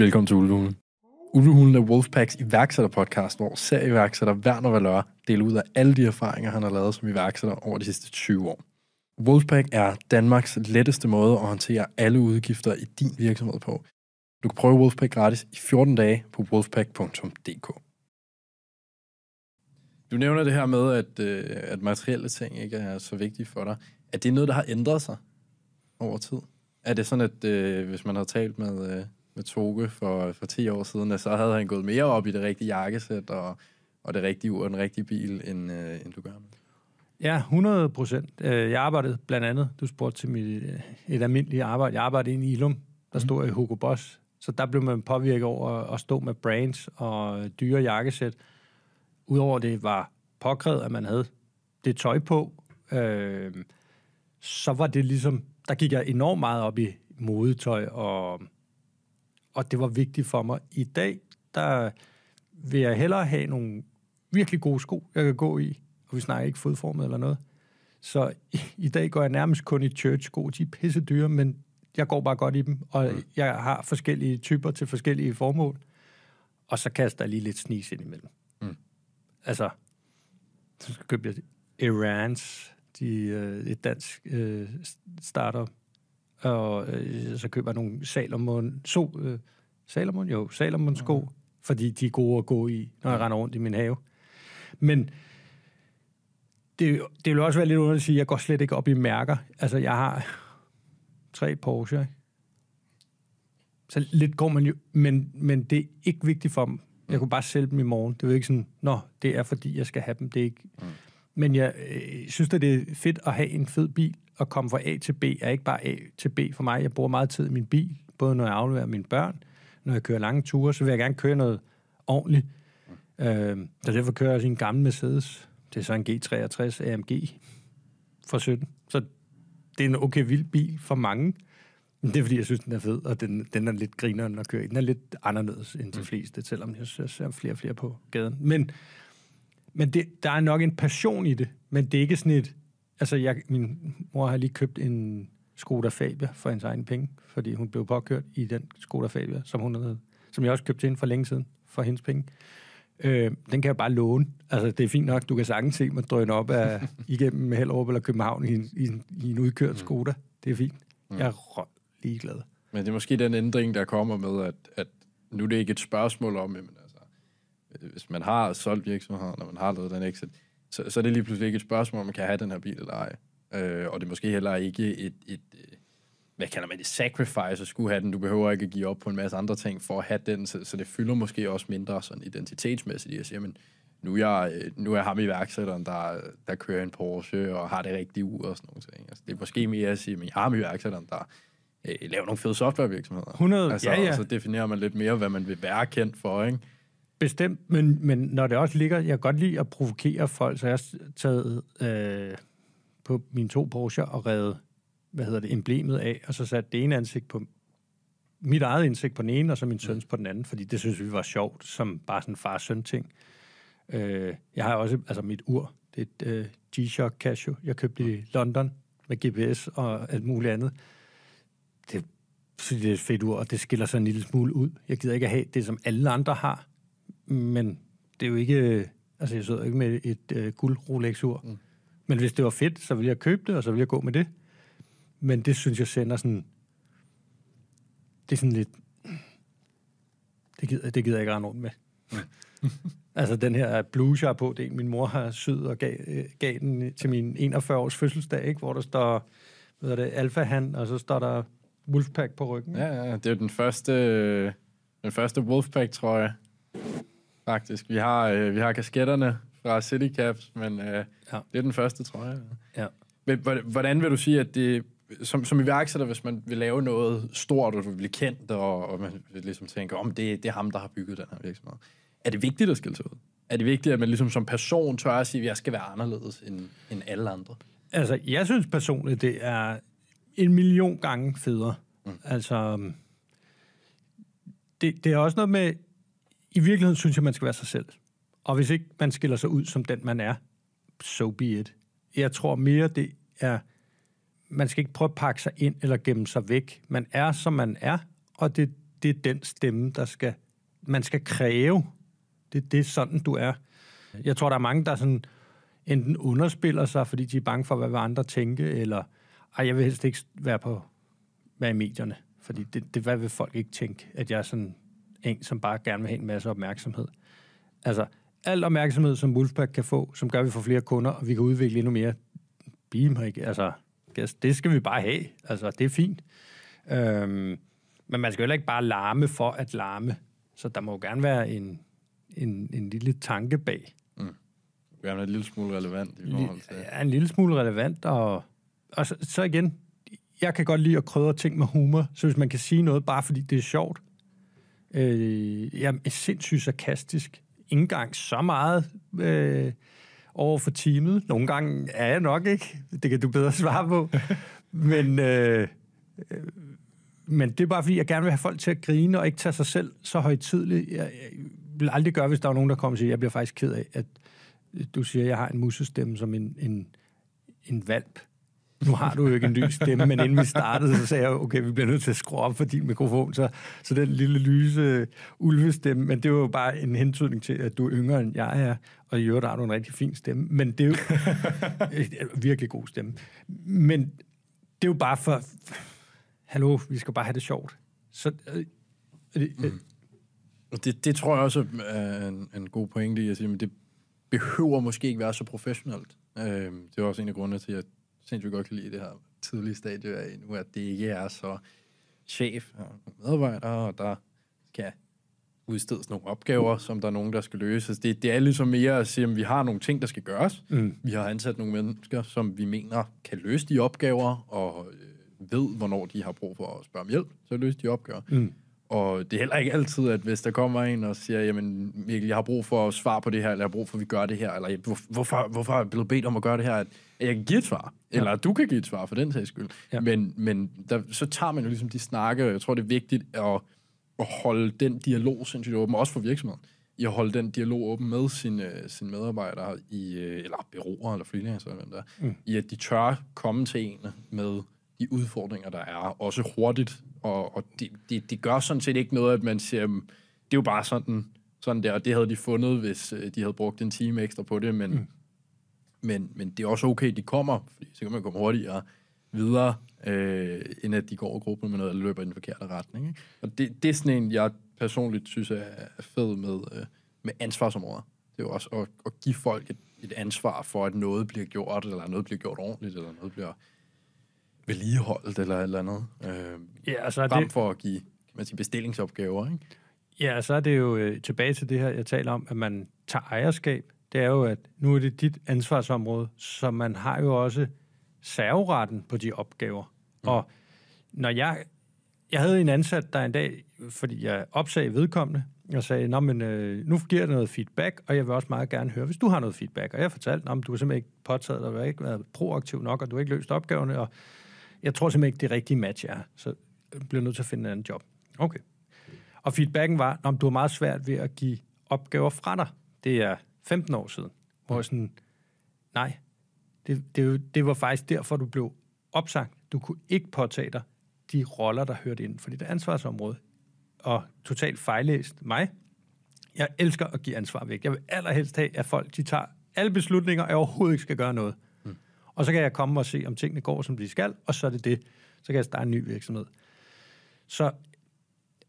Velkommen til Ulvehulen. Ulvehulen er Wolfpacks iværksætterpodcast, hvor serieværksætter Werner Valør deler ud af alle de erfaringer, han har lavet som iværksætter over de sidste 20 år. Wolfpack er Danmarks letteste måde at håndtere alle udgifter i din virksomhed på. Du kan prøve Wolfpack gratis i 14 dage på wolfpack.dk. Du nævner det her med, at, øh, at materielle ting ikke er så vigtige for dig. Er det noget, der har ændret sig over tid? Er det sådan, at øh, hvis man har talt med, øh, med Toge for, for 10 år siden, så havde han gået mere op i det rigtige jakkesæt og, og det rigtige ur og den rigtige bil, end, øh, end du gør nu? Ja, 100 procent. Øh, jeg arbejdede blandt andet, du spurgte til mit, øh, et almindeligt arbejde, jeg arbejdede i Ilum, der mm. stod i Hugo Boss, så der blev man påvirket over at stå med brands og dyre jakkesæt. Udover det var påkrævet, at man havde det tøj på, øh, så var det ligesom, der gik jeg enormt meget op i modetøj, og, og det var vigtigt for mig. I dag, der vil jeg hellere have nogle virkelig gode sko, jeg kan gå i, og vi snakker ikke fodformet eller noget. Så i, i dag går jeg nærmest kun i church-sko. De er pisse dyre, men jeg går bare godt i dem, og mm. jeg har forskellige typer til forskellige formål. Og så kaster jeg lige lidt snis ind imellem. Mm. Altså, så køber jeg Irans, de, øh, et dansk øh, starter, og øh, så køber jeg nogle Salomon, so, øh, Salomon, jo, Salomon sko, mm. fordi de er gode at gå i, når jeg render rundt i min have. Men det, det vil også være lidt underligt at sige, at jeg går slet ikke op i mærker. Altså, jeg har tre Porsche, så lidt går man jo, men, men det er ikke vigtigt for dem. Jeg kunne bare sælge dem i morgen. Det er jo ikke sådan, nå, det er fordi, jeg skal have dem. Det er ikke... Mm. Men jeg øh, synes, at det er fedt at have en fed bil og komme fra A til B. Er ikke bare A til B for mig. Jeg bruger meget tid i min bil, både når jeg afleverer mine børn, når jeg kører lange ture, så vil jeg gerne køre noget ordentligt. Øh, så derfor kører jeg også en gammel Mercedes. Det er så en G63 AMG fra 17. Så det er en okay vild bil for mange. Men det er, fordi jeg synes, den er fed, og den, den er lidt grineren at køre i. Den er lidt anderledes end de mm. fleste, selvom jeg ser flere og flere på gaden. Men, men det, der er nok en passion i det, men det er ikke sådan et... Altså, jeg, min mor har lige købt en Skoda Fabia for hendes egen penge, fordi hun blev påkørt i den Skoda Fabia, som hun havde, som jeg også købte ind for længe siden, for hendes penge. Øh, den kan jeg bare låne. Altså, det er fint nok, du kan sagtens se mig drøne op af, igennem Hellerup eller København i en, i en, i en udkørt mm. Skoda. Det er fint. Mm. Jeg er ligeglad. Men det er måske den ændring, der kommer med, at, at nu er det ikke et spørgsmål om, men altså, hvis man har solgt virksomheden, når man har lavet den exit, så, så er det lige pludselig ikke et spørgsmål, om man kan have den her bil eller ej. Øh, og det er måske heller ikke et, et, et hvad kalder man det, sacrifice at skulle have den. Du behøver ikke at give op på en masse andre ting for at have den, så, så det fylder måske også mindre sådan identitetsmæssigt. Jeg siger, men nu er jeg, nu er jeg ham iværksætteren, der, der kører en Porsche og har det rigtige ur og sådan noget. ting. Altså, det er måske mere at sige, men jeg er ham iværksætteren, der øh, laver nogle fede softwarevirksomheder. 100, altså, ja, ja. Så definerer man lidt mere, hvad man vil være kendt for, ikke? Bestemt, men, men når det også ligger, jeg kan godt lide at provokere folk, så jeg har taget øh, på mine to Porsche og reddet hvad hedder det, emblemet af, og så sat det ene ansigt på mit eget ansigt på den ene, og så min søns på den anden, fordi det synes vi var sjovt, som bare sådan far-søn-ting. Øh, jeg har også, altså mit ur, det er et øh, G-Shock Casio, jeg købte i London med GPS og alt muligt andet. Det, synes det er et fedt ur, og det skiller sig en lille smule ud. Jeg gider ikke have det, som alle andre har, men det er jo ikke, altså jeg sidder ikke med et øh, guld Rolex-ur. Mm. Men hvis det var fedt, så ville jeg købe det, og så ville jeg gå med det. Men det synes jeg sender sådan... Det er sådan lidt... Det gider, det gider jeg ikke rende rundt med. altså den her blues, jeg har på, det er min mor har syet og gav, gav den til min 41-års fødselsdag, ikke? hvor der står hvad er det, Alfa Han, og så står der Wolfpack på ryggen. Ja, ja, det er den første, den første Wolfpack, tror jeg. Faktisk. Vi har, øh, vi har kasketterne fra City Caps, men øh, ja. det er den første, tror jeg. Ja. Men hvordan vil du sige, at det som, som iværksætter, hvis man vil lave noget stort, og du vil blive kendt, og, og man ligesom tænke, om det, det er ham, der har bygget den her virksomhed. Er det vigtigt at skille sig ud? Er det vigtigt, at man ligesom som person tør at sige, at jeg skal være anderledes end, end alle andre? Altså, jeg synes personligt, det er en million gange federe. Mm. Altså, det, det er også noget med, i virkeligheden synes jeg, man skal være sig selv. Og hvis ikke man skiller sig ud som den, man er, so be it. Jeg tror mere, det er man skal ikke prøve at pakke sig ind eller gemme sig væk. Man er, som man er, og det, det er den stemme, der skal, man skal kræve. Det, det er sådan, du er. Jeg tror, der er mange, der sådan enten underspiller sig, fordi de er bange for, hvad andre tænker, eller ej, jeg vil helst ikke være på være i medierne, fordi det, det hvad vil folk ikke tænke, at jeg er sådan en, som bare gerne vil have en masse opmærksomhed. Altså, al opmærksomhed, som Wolfpack kan få, som gør, at vi får flere kunder, og vi kan udvikle endnu mere, beam, ikke? Altså, det skal vi bare have. Altså, det er fint. Øhm, men man skal jo ikke bare larme for at larme. Så der må jo gerne være en, en, en lille tanke bag. Mm. Gerne en lille smule relevant i forhold til... Ja, en lille smule relevant, og, og så, så igen, jeg kan godt lide at krydre ting med humor, så hvis man kan sige noget, bare fordi det er sjovt. Øh, jeg er sindssygt sarkastisk. Ingen gang så meget øh, over for teamet. Nogle gange er jeg nok ikke. Det kan du bedre svare på. Men, øh, øh, men det er bare fordi, jeg gerne vil have folk til at grine og ikke tage sig selv så højtidligt. Jeg, jeg vil aldrig gøre, hvis der er nogen, der kommer og siger, jeg bliver faktisk ked af, at du siger, at jeg har en musestemme som en, en, en valp nu har du jo ikke en lys stemme, men inden vi startede, så sagde jeg, okay, vi bliver nødt til at skrue op for din mikrofon, så, så den lille lyse ulvestemme, men det var jo bare en hentydning til, at du er yngre end jeg er, og i øvrigt har du en rigtig fin stemme, men det er jo virkelig god stemme. Men det er jo bare for, hallo, vi skal bare have det sjovt. Så, øh, øh, mm. det, det tror jeg også er en, en god pointe i at sige, men det behøver måske ikke være så professionelt. Øh, det er også en af grundene til, at sindssygt godt kan lide det her tidlige stadie af nu, at det ikke er så chef og medarbejdere, og der kan udstedes nogle opgaver, som der er nogen, der skal løses. Det, det er ligesom mere at sige, at vi har nogle ting, der skal gøres. Mm. Vi har ansat nogle mennesker, som vi mener kan løse de opgaver, og øh, ved, hvornår de har brug for at spørge om hjælp at løse de opgaver. Mm. Og det er heller ikke altid, at hvis der kommer en og siger, jamen Mikkel, jeg har brug for at svare på det her, eller jeg har brug for, at vi gør det her, eller hvorfor, hvorfor er jeg blevet bedt om at gøre det her, at jeg kan give et svar, eller ja. du kan give et svar for den sags skyld. Ja. Men, men der, så tager man jo ligesom de snakke, og jeg tror, det er vigtigt at, at holde den dialog sindssygt åben, også for virksomheden, i at holde den dialog åben med sine, sine medarbejdere, i, eller byråer eller freelancer, eller der, mm. i at de tør komme til en med de udfordringer, der er, også hurtigt. Og, og det, det, det gør sådan set ikke noget, at man siger, det er jo bare sådan, sådan der, og det havde de fundet, hvis øh, de havde brugt en time ekstra på det, men, mm. men, men det er også okay, at de kommer, fordi så kan man komme hurtigere videre, øh, end at de går og gruppen med noget, eller løber i den forkerte retning. Ikke? Og det, det er sådan en, jeg personligt synes er fed med, øh, med ansvarsområder. Det er jo også at, at give folk et, et ansvar for, at noget bliver gjort, eller noget bliver gjort ordentligt, eller noget bliver vedligeholdt eller et eller andet. Øh, ja, altså frem det... for at give man sige, bestillingsopgaver, ikke? Ja, så er det jo øh, tilbage til det her, jeg taler om, at man tager ejerskab. Det er jo, at nu er det dit ansvarsområde, så man har jo også serveretten på de opgaver. Mm. Og når jeg... Jeg havde en ansat, der en dag, fordi jeg opsagde vedkommende, og sagde, Nå, men, øh, nu giver jeg noget feedback, og jeg vil også meget gerne høre, hvis du har noget feedback. Og jeg fortalte, om du har simpelthen ikke påtaget dig, du har ikke været proaktiv nok, og du har ikke løst opgaverne, og jeg tror simpelthen ikke, det rigtige match er, så jeg bliver nødt til at finde en anden job. Okay. Og feedbacken var, om du har meget svært ved at give opgaver fra dig. Det er 15 år siden. Hvor jeg sådan, nej, det, det, det var faktisk derfor, du blev opsagt. Du kunne ikke påtage dig de roller, der hørte ind for dit ansvarsområde. Og totalt fejlæst mig. Jeg elsker at give ansvar væk. Jeg vil allerhelst have, at folk de tager alle beslutninger, og jeg overhovedet ikke skal gøre noget. Og så kan jeg komme og se, om tingene går, som de skal, og så er det det. Så kan jeg starte en ny virksomhed. Så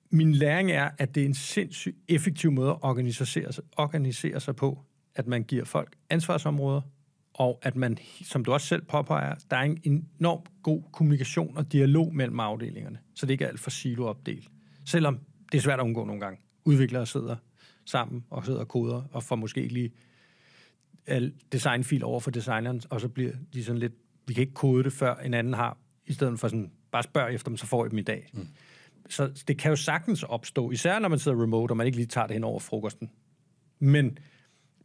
min læring er, at det er en sindssygt effektiv måde at organisere sig, organisere sig på, at man giver folk ansvarsområder, og at man, som du også selv påpeger, der er en enorm god kommunikation og dialog mellem afdelingerne, så det ikke er alt for siloopdelt. Selvom det er svært at undgå nogle gange. Udviklere sidder sammen og sidder og koder, og får måske ikke lige designfil over for designeren, og så bliver de sådan lidt, vi kan ikke kode det, før en anden har, i stedet for sådan, bare spørg efter dem, så får I dem i dag. Mm. Så det kan jo sagtens opstå, især når man sidder remote, og man ikke lige tager det hen over frokosten. Men,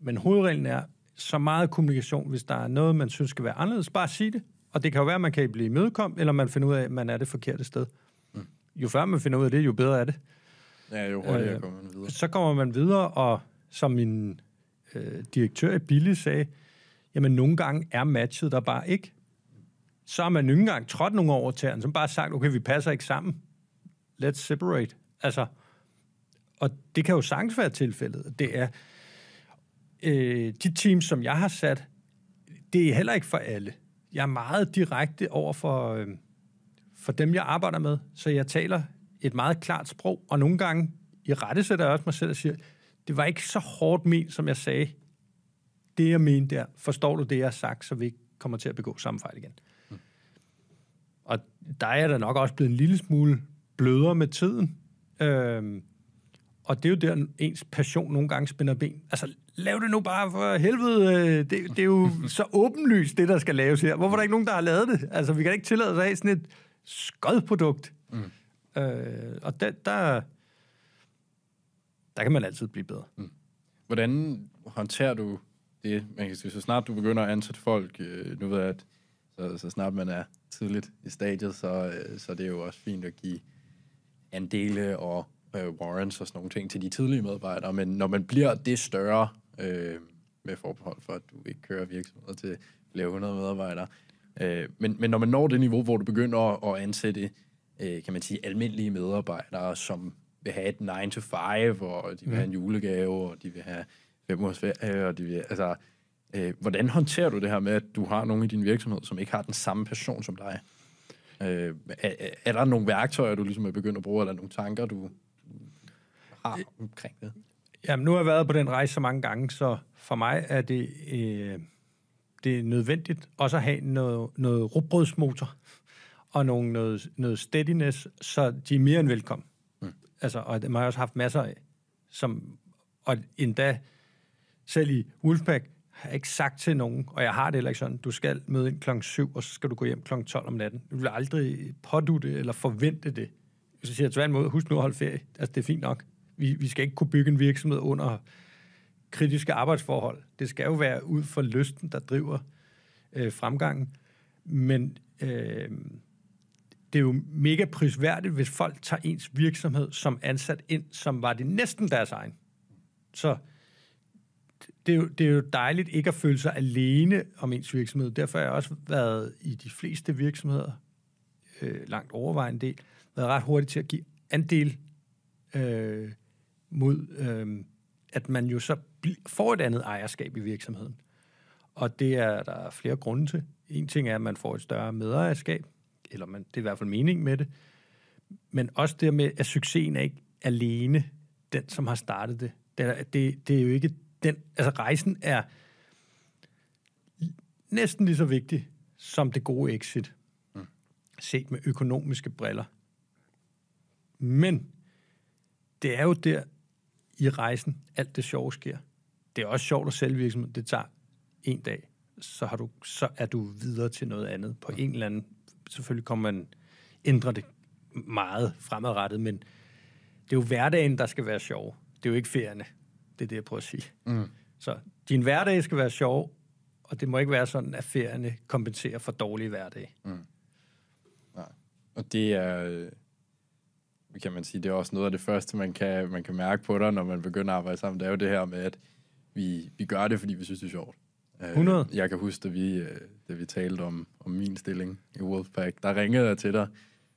men hovedreglen er, så meget kommunikation, hvis der er noget, man synes skal være anderledes, bare sig det. Og det kan jo være, at man kan blive imødekom, eller man finder ud af, at man er det forkerte sted. Mm. Jo før man finder ud af det, jo bedre er det. Ja, jo hurtigere øh, kommer man videre. Så kommer man videre, og som min øh, direktør i Billy sagde, jamen nogle gange er matchet der bare ikke. Så har man ikke engang trådt nogle over til som bare sagt, okay, vi passer ikke sammen. Let's separate. Altså, og det kan jo sagtens være tilfældet. Det er, øh, de teams, som jeg har sat, det er heller ikke for alle. Jeg er meget direkte over for, øh, for dem, jeg arbejder med, så jeg taler et meget klart sprog, og nogle gange i rette sætter jeg også mig selv og siger, det var ikke så hårdt ment, som jeg sagde. Det, jeg mente der, forstår du det, jeg har sagt, så vi ikke kommer til at begå samme fejl igen. Mm. Og der er der nok også blevet en lille smule blødere med tiden. Øhm, og det er jo der, ens passion nogle gange spænder ben. Altså, lav det nu bare for helvede. Det, det er jo så åbenlyst, det der skal laves her. Hvorfor er der ikke nogen, der har lavet det? Altså, vi kan ikke tillade os af sådan et skodprodukt. Mm. Øh, og der, der, der kan man altid blive bedre. Mm. Hvordan håndterer du det? Man kan sige, så snart du begynder at ansætte folk, øh, nu ved jeg, at så, så snart man er tidligt i stadiet, så, øh, så det er jo også fint at give andele og øh, warrants og sådan nogle ting til de tidlige medarbejdere, men når man bliver det større, øh, med forbehold for, at du ikke kører virksomheder til flere hundrede medarbejdere, øh, men, men når man når det niveau, hvor du begynder at, at ansætte, øh, kan man sige, almindelige medarbejdere, som vil have et 9 to 5, og de vil mm. have en julegave, og de vil have fem ugers ferie, og de vil, altså, øh, hvordan håndterer du det her med, at du har nogle i din virksomhed, som ikke har den samme passion som dig? Øh, er, er der nogle værktøjer, du ligesom er begyndt at bruge, eller nogle tanker, du, har omkring det? Jamen, nu har jeg været på den rejse så mange gange, så for mig er det, øh, det er nødvendigt også at have noget, noget rugbrødsmotor og nogle, noget, noget steadiness, så de er mere end velkommen. Altså, og man har jeg også haft masser af. Som, og endda selv i Wolfpack har jeg ikke sagt til nogen, og jeg har det heller ikke sådan, du skal møde ind klokken 7, og så skal du gå hjem klokken 12 om natten. Du vil aldrig pådute eller forvente det. Så siger jeg tværtimod, husk nu at holde ferie. Altså, det er fint nok. Vi, vi skal ikke kunne bygge en virksomhed under kritiske arbejdsforhold. Det skal jo være ud for lysten, der driver øh, fremgangen. Men øh, det er jo mega prisværdigt, hvis folk tager ens virksomhed som ansat ind, som var det næsten deres egen. Så det er, jo, det er jo dejligt ikke at føle sig alene om ens virksomhed. Derfor har jeg også været i de fleste virksomheder, øh, langt overvejende del, været ret hurtigt til at give andel øh, mod, øh, at man jo så får et andet ejerskab i virksomheden. Og det er der flere grunde til. En ting er, at man får et større medejerskab, eller man, det er i hvert fald mening med det. Men også det med, at succesen er ikke alene den, som har startet det. Det er, det, det er jo ikke den... Altså rejsen er næsten lige så vigtig som det gode exit. Mm. Set med økonomiske briller. Men det er jo der, i rejsen, alt det sjove sker. Det er også sjovt at sælge virksomhed. Det tager en dag, så, har du, så er du videre til noget andet. På en eller anden, selvfølgelig kommer man ændre det meget fremadrettet, men det er jo hverdagen, der skal være sjov. Det er jo ikke ferierne. Det er det, jeg prøver at sige. Mm. Så din hverdag skal være sjov, og det må ikke være sådan, at ferierne kompenserer for dårlige hverdage. Mm. Nej. Og det er, øh, kan man sige, det er også noget af det første, man kan, man kan mærke på dig, når man begynder at arbejde sammen. Det er jo det her med, at vi, vi gør det, fordi vi synes, det er sjovt. 100. Øh, jeg kan huske, da vi, øh, da vi talte om, om min stilling i Wolfpack, der ringede jeg til dig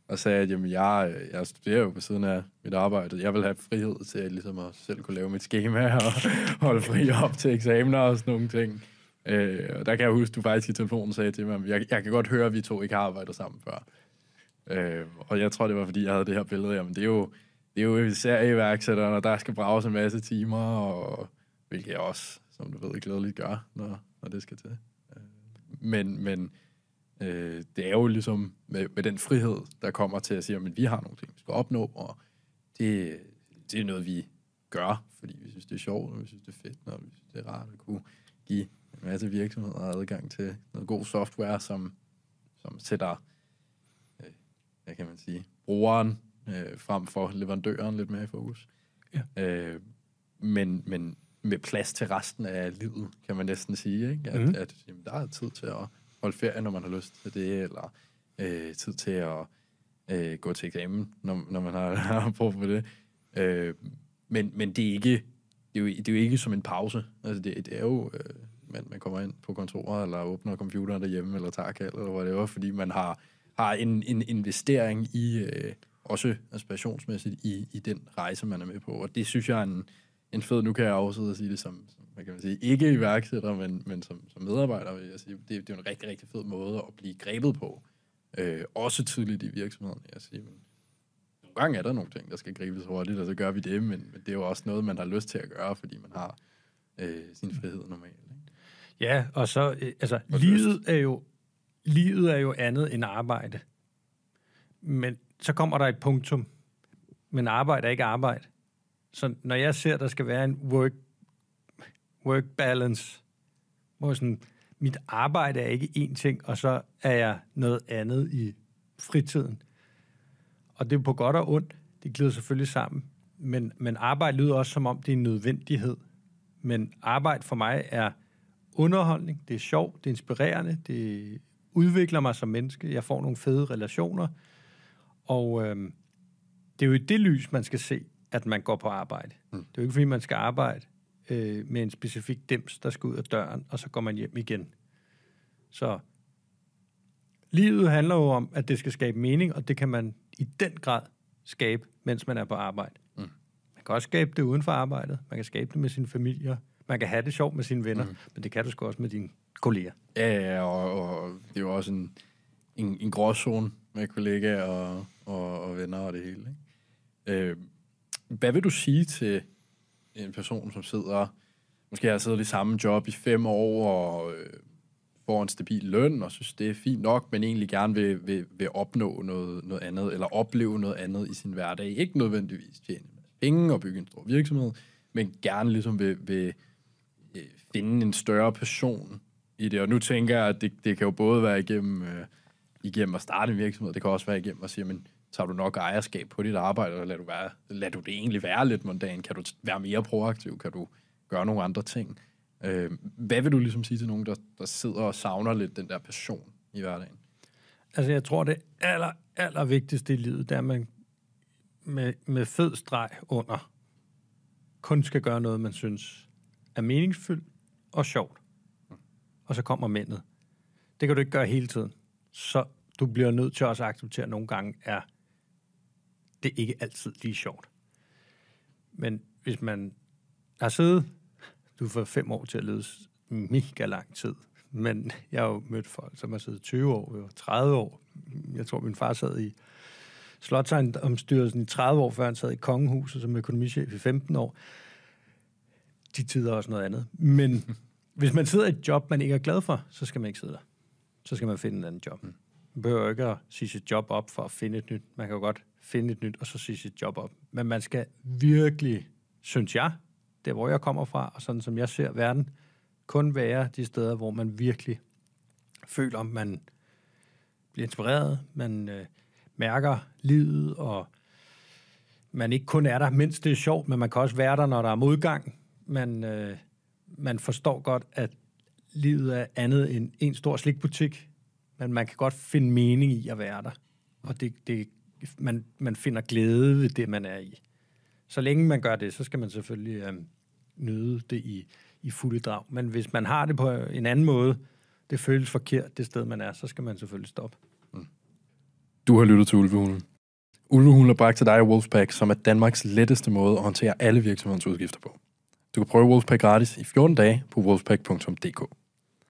og sagde, at jamen, jeg, jeg studerer jo på siden af mit arbejde. Jeg vil have frihed til at, ligesom at selv kunne lave mit schema og holde fri op til eksamener og sådan nogle ting. Øh, og der kan jeg huske, du faktisk i telefonen sagde til mig, at jeg, jeg kan godt høre, at vi to ikke har arbejdet sammen før. Øh, og jeg tror, det var, fordi jeg havde det her billede. Jamen, det er jo, det er jo især iværksætterne, der skal brages en masse timer, og hvilket jeg også, som du ved, glædeligt gør, når, når det skal til. Øh, men men øh, det er jo ligesom med, med den frihed, der kommer til at sige, at vi har nogle ting, vi skal opnå, og det, det er noget, vi gør, fordi vi synes, det er sjovt, og vi synes, det er fedt, og vi synes, det er rart at kunne give en masse virksomheder adgang til noget god software, som, som sætter hvad kan man sige, brugeren øh, frem for leverandøren lidt mere i fokus. Ja. Øh, men, men med plads til resten af livet, kan man næsten sige, ikke? At, mm. at jamen, der er tid til at holde ferie, når man har lyst til det, eller øh, tid til at øh, gå til eksamen, når, når man har, har brug for det. Øh, men, men det er ikke det er, jo, det er jo ikke som en pause. Altså det, det er jo, øh, man, man kommer ind på kontoret, eller åbner computeren derhjemme, eller tager kald, eller hvad det er, fordi man har har en, en investering i, øh, også aspirationsmæssigt i, i den rejse, man er med på. Og det synes jeg er en, en fed, nu kan jeg også og sige det som, som hvad kan man sige, ikke iværksætter, men, men som, som medarbejder, vil jeg sige. Det, det er en rigtig, rigtig fed måde at blive grebet på. Øh, også tidligt i virksomheden, jeg sige. Men nogle gange er der nogle ting, der skal gribes hurtigt, og så gør vi det, men, men det er jo også noget, man har lyst til at gøre, fordi man har øh, sin frihed normalt. Ikke? Ja, og så, øh, altså, og livet er jo livet er jo andet end arbejde. Men så kommer der et punktum. Men arbejde er ikke arbejde. Så når jeg ser, at der skal være en work, work balance, hvor sådan, mit arbejde er ikke én ting, og så er jeg noget andet i fritiden. Og det er på godt og ondt. Det glider selvfølgelig sammen. Men, men arbejde lyder også som om, det er en nødvendighed. Men arbejde for mig er underholdning, det er sjovt, det er inspirerende, det udvikler mig som menneske, jeg får nogle fede relationer, og øh, det er jo i det lys, man skal se, at man går på arbejde. Mm. Det er jo ikke, fordi man skal arbejde øh, med en specifik dims, der skal ud af døren, og så går man hjem igen. Så livet handler jo om, at det skal skabe mening, og det kan man i den grad skabe, mens man er på arbejde. Mm. Man kan også skabe det uden for arbejdet. Man kan skabe det med sin familie. Man kan have det sjovt med sine venner, mm. men det kan du sgu også med dine kolleger. Ja, og, og det er jo også en, en, en gråzone med kollegaer og, og, og venner og det hele. Ikke? Øh, hvad vil du sige til en person, som sidder, måske har siddet i samme job i fem år, og øh, får en stabil løn, og synes, det er fint nok, men egentlig gerne vil, vil, vil opnå noget, noget andet, eller opleve noget andet i sin hverdag. Ikke nødvendigvis tjene penge og bygge en stor virksomhed, men gerne ligesom vil, vil øh, finde en større passion i det. Og nu tænker jeg, at det, det kan jo både være igennem, øh, igennem at starte en virksomhed, det kan også være igennem at sige, men tager du nok ejerskab på dit arbejde, eller lader du, være, lader du det egentlig være lidt mondan? Kan du være mere proaktiv? Kan du gøre nogle andre ting? Øh, hvad vil du ligesom sige til nogen, der, der sidder og savner lidt den der passion i hverdagen? Altså, jeg tror, det aller, aller vigtigste i livet, det er, at man med, med fed streg under kun skal gøre noget, man synes er meningsfyldt og sjovt. Og så kommer mændet. Det kan du ikke gøre hele tiden. Så du bliver nødt til også at acceptere, at nogle gange er det ikke altid lige sjovt. Men hvis man har siddet, du får fem år til at lede mega lang tid, men jeg har jo mødt folk, som har siddet 20 år, 30 år. Jeg tror, min far sad i Slotsejdomstyrelsen i 30 år, før han sad i Kongehuset som økonomichef i 15 år. De tider også noget andet. Men hvis man sidder i et job, man ikke er glad for, så skal man ikke sidde der. Så skal man finde en anden job. Man behøver ikke at sige sit job op for at finde et nyt. Man kan jo godt finde et nyt, og så sige sit job op. Men man skal virkelig, synes jeg, der hvor jeg kommer fra, og sådan som jeg ser verden, kun være de steder, hvor man virkelig føler, at man bliver inspireret, man øh, mærker livet, og man ikke kun er der, mens det er sjovt, men man kan også være der, når der er modgang. Man, øh, man forstår godt, at livet er andet end en stor slikbutik, men man kan godt finde mening i at være der. Og det, det, man, man finder glæde ved det, man er i. Så længe man gør det, så skal man selvfølgelig øh, nyde det i, i fulde drag. Men hvis man har det på en anden måde, det føles forkert det sted, man er, så skal man selvfølgelig stoppe. Mm. Du har lyttet til Ulvehulen. Ulvehulen er bragt til dig af Wolfpack, som er Danmarks letteste måde at håndtere alle virksomhedens udgifter på. Du kan prøve Wolfpack gratis i 14 dage på wolfpack.dk.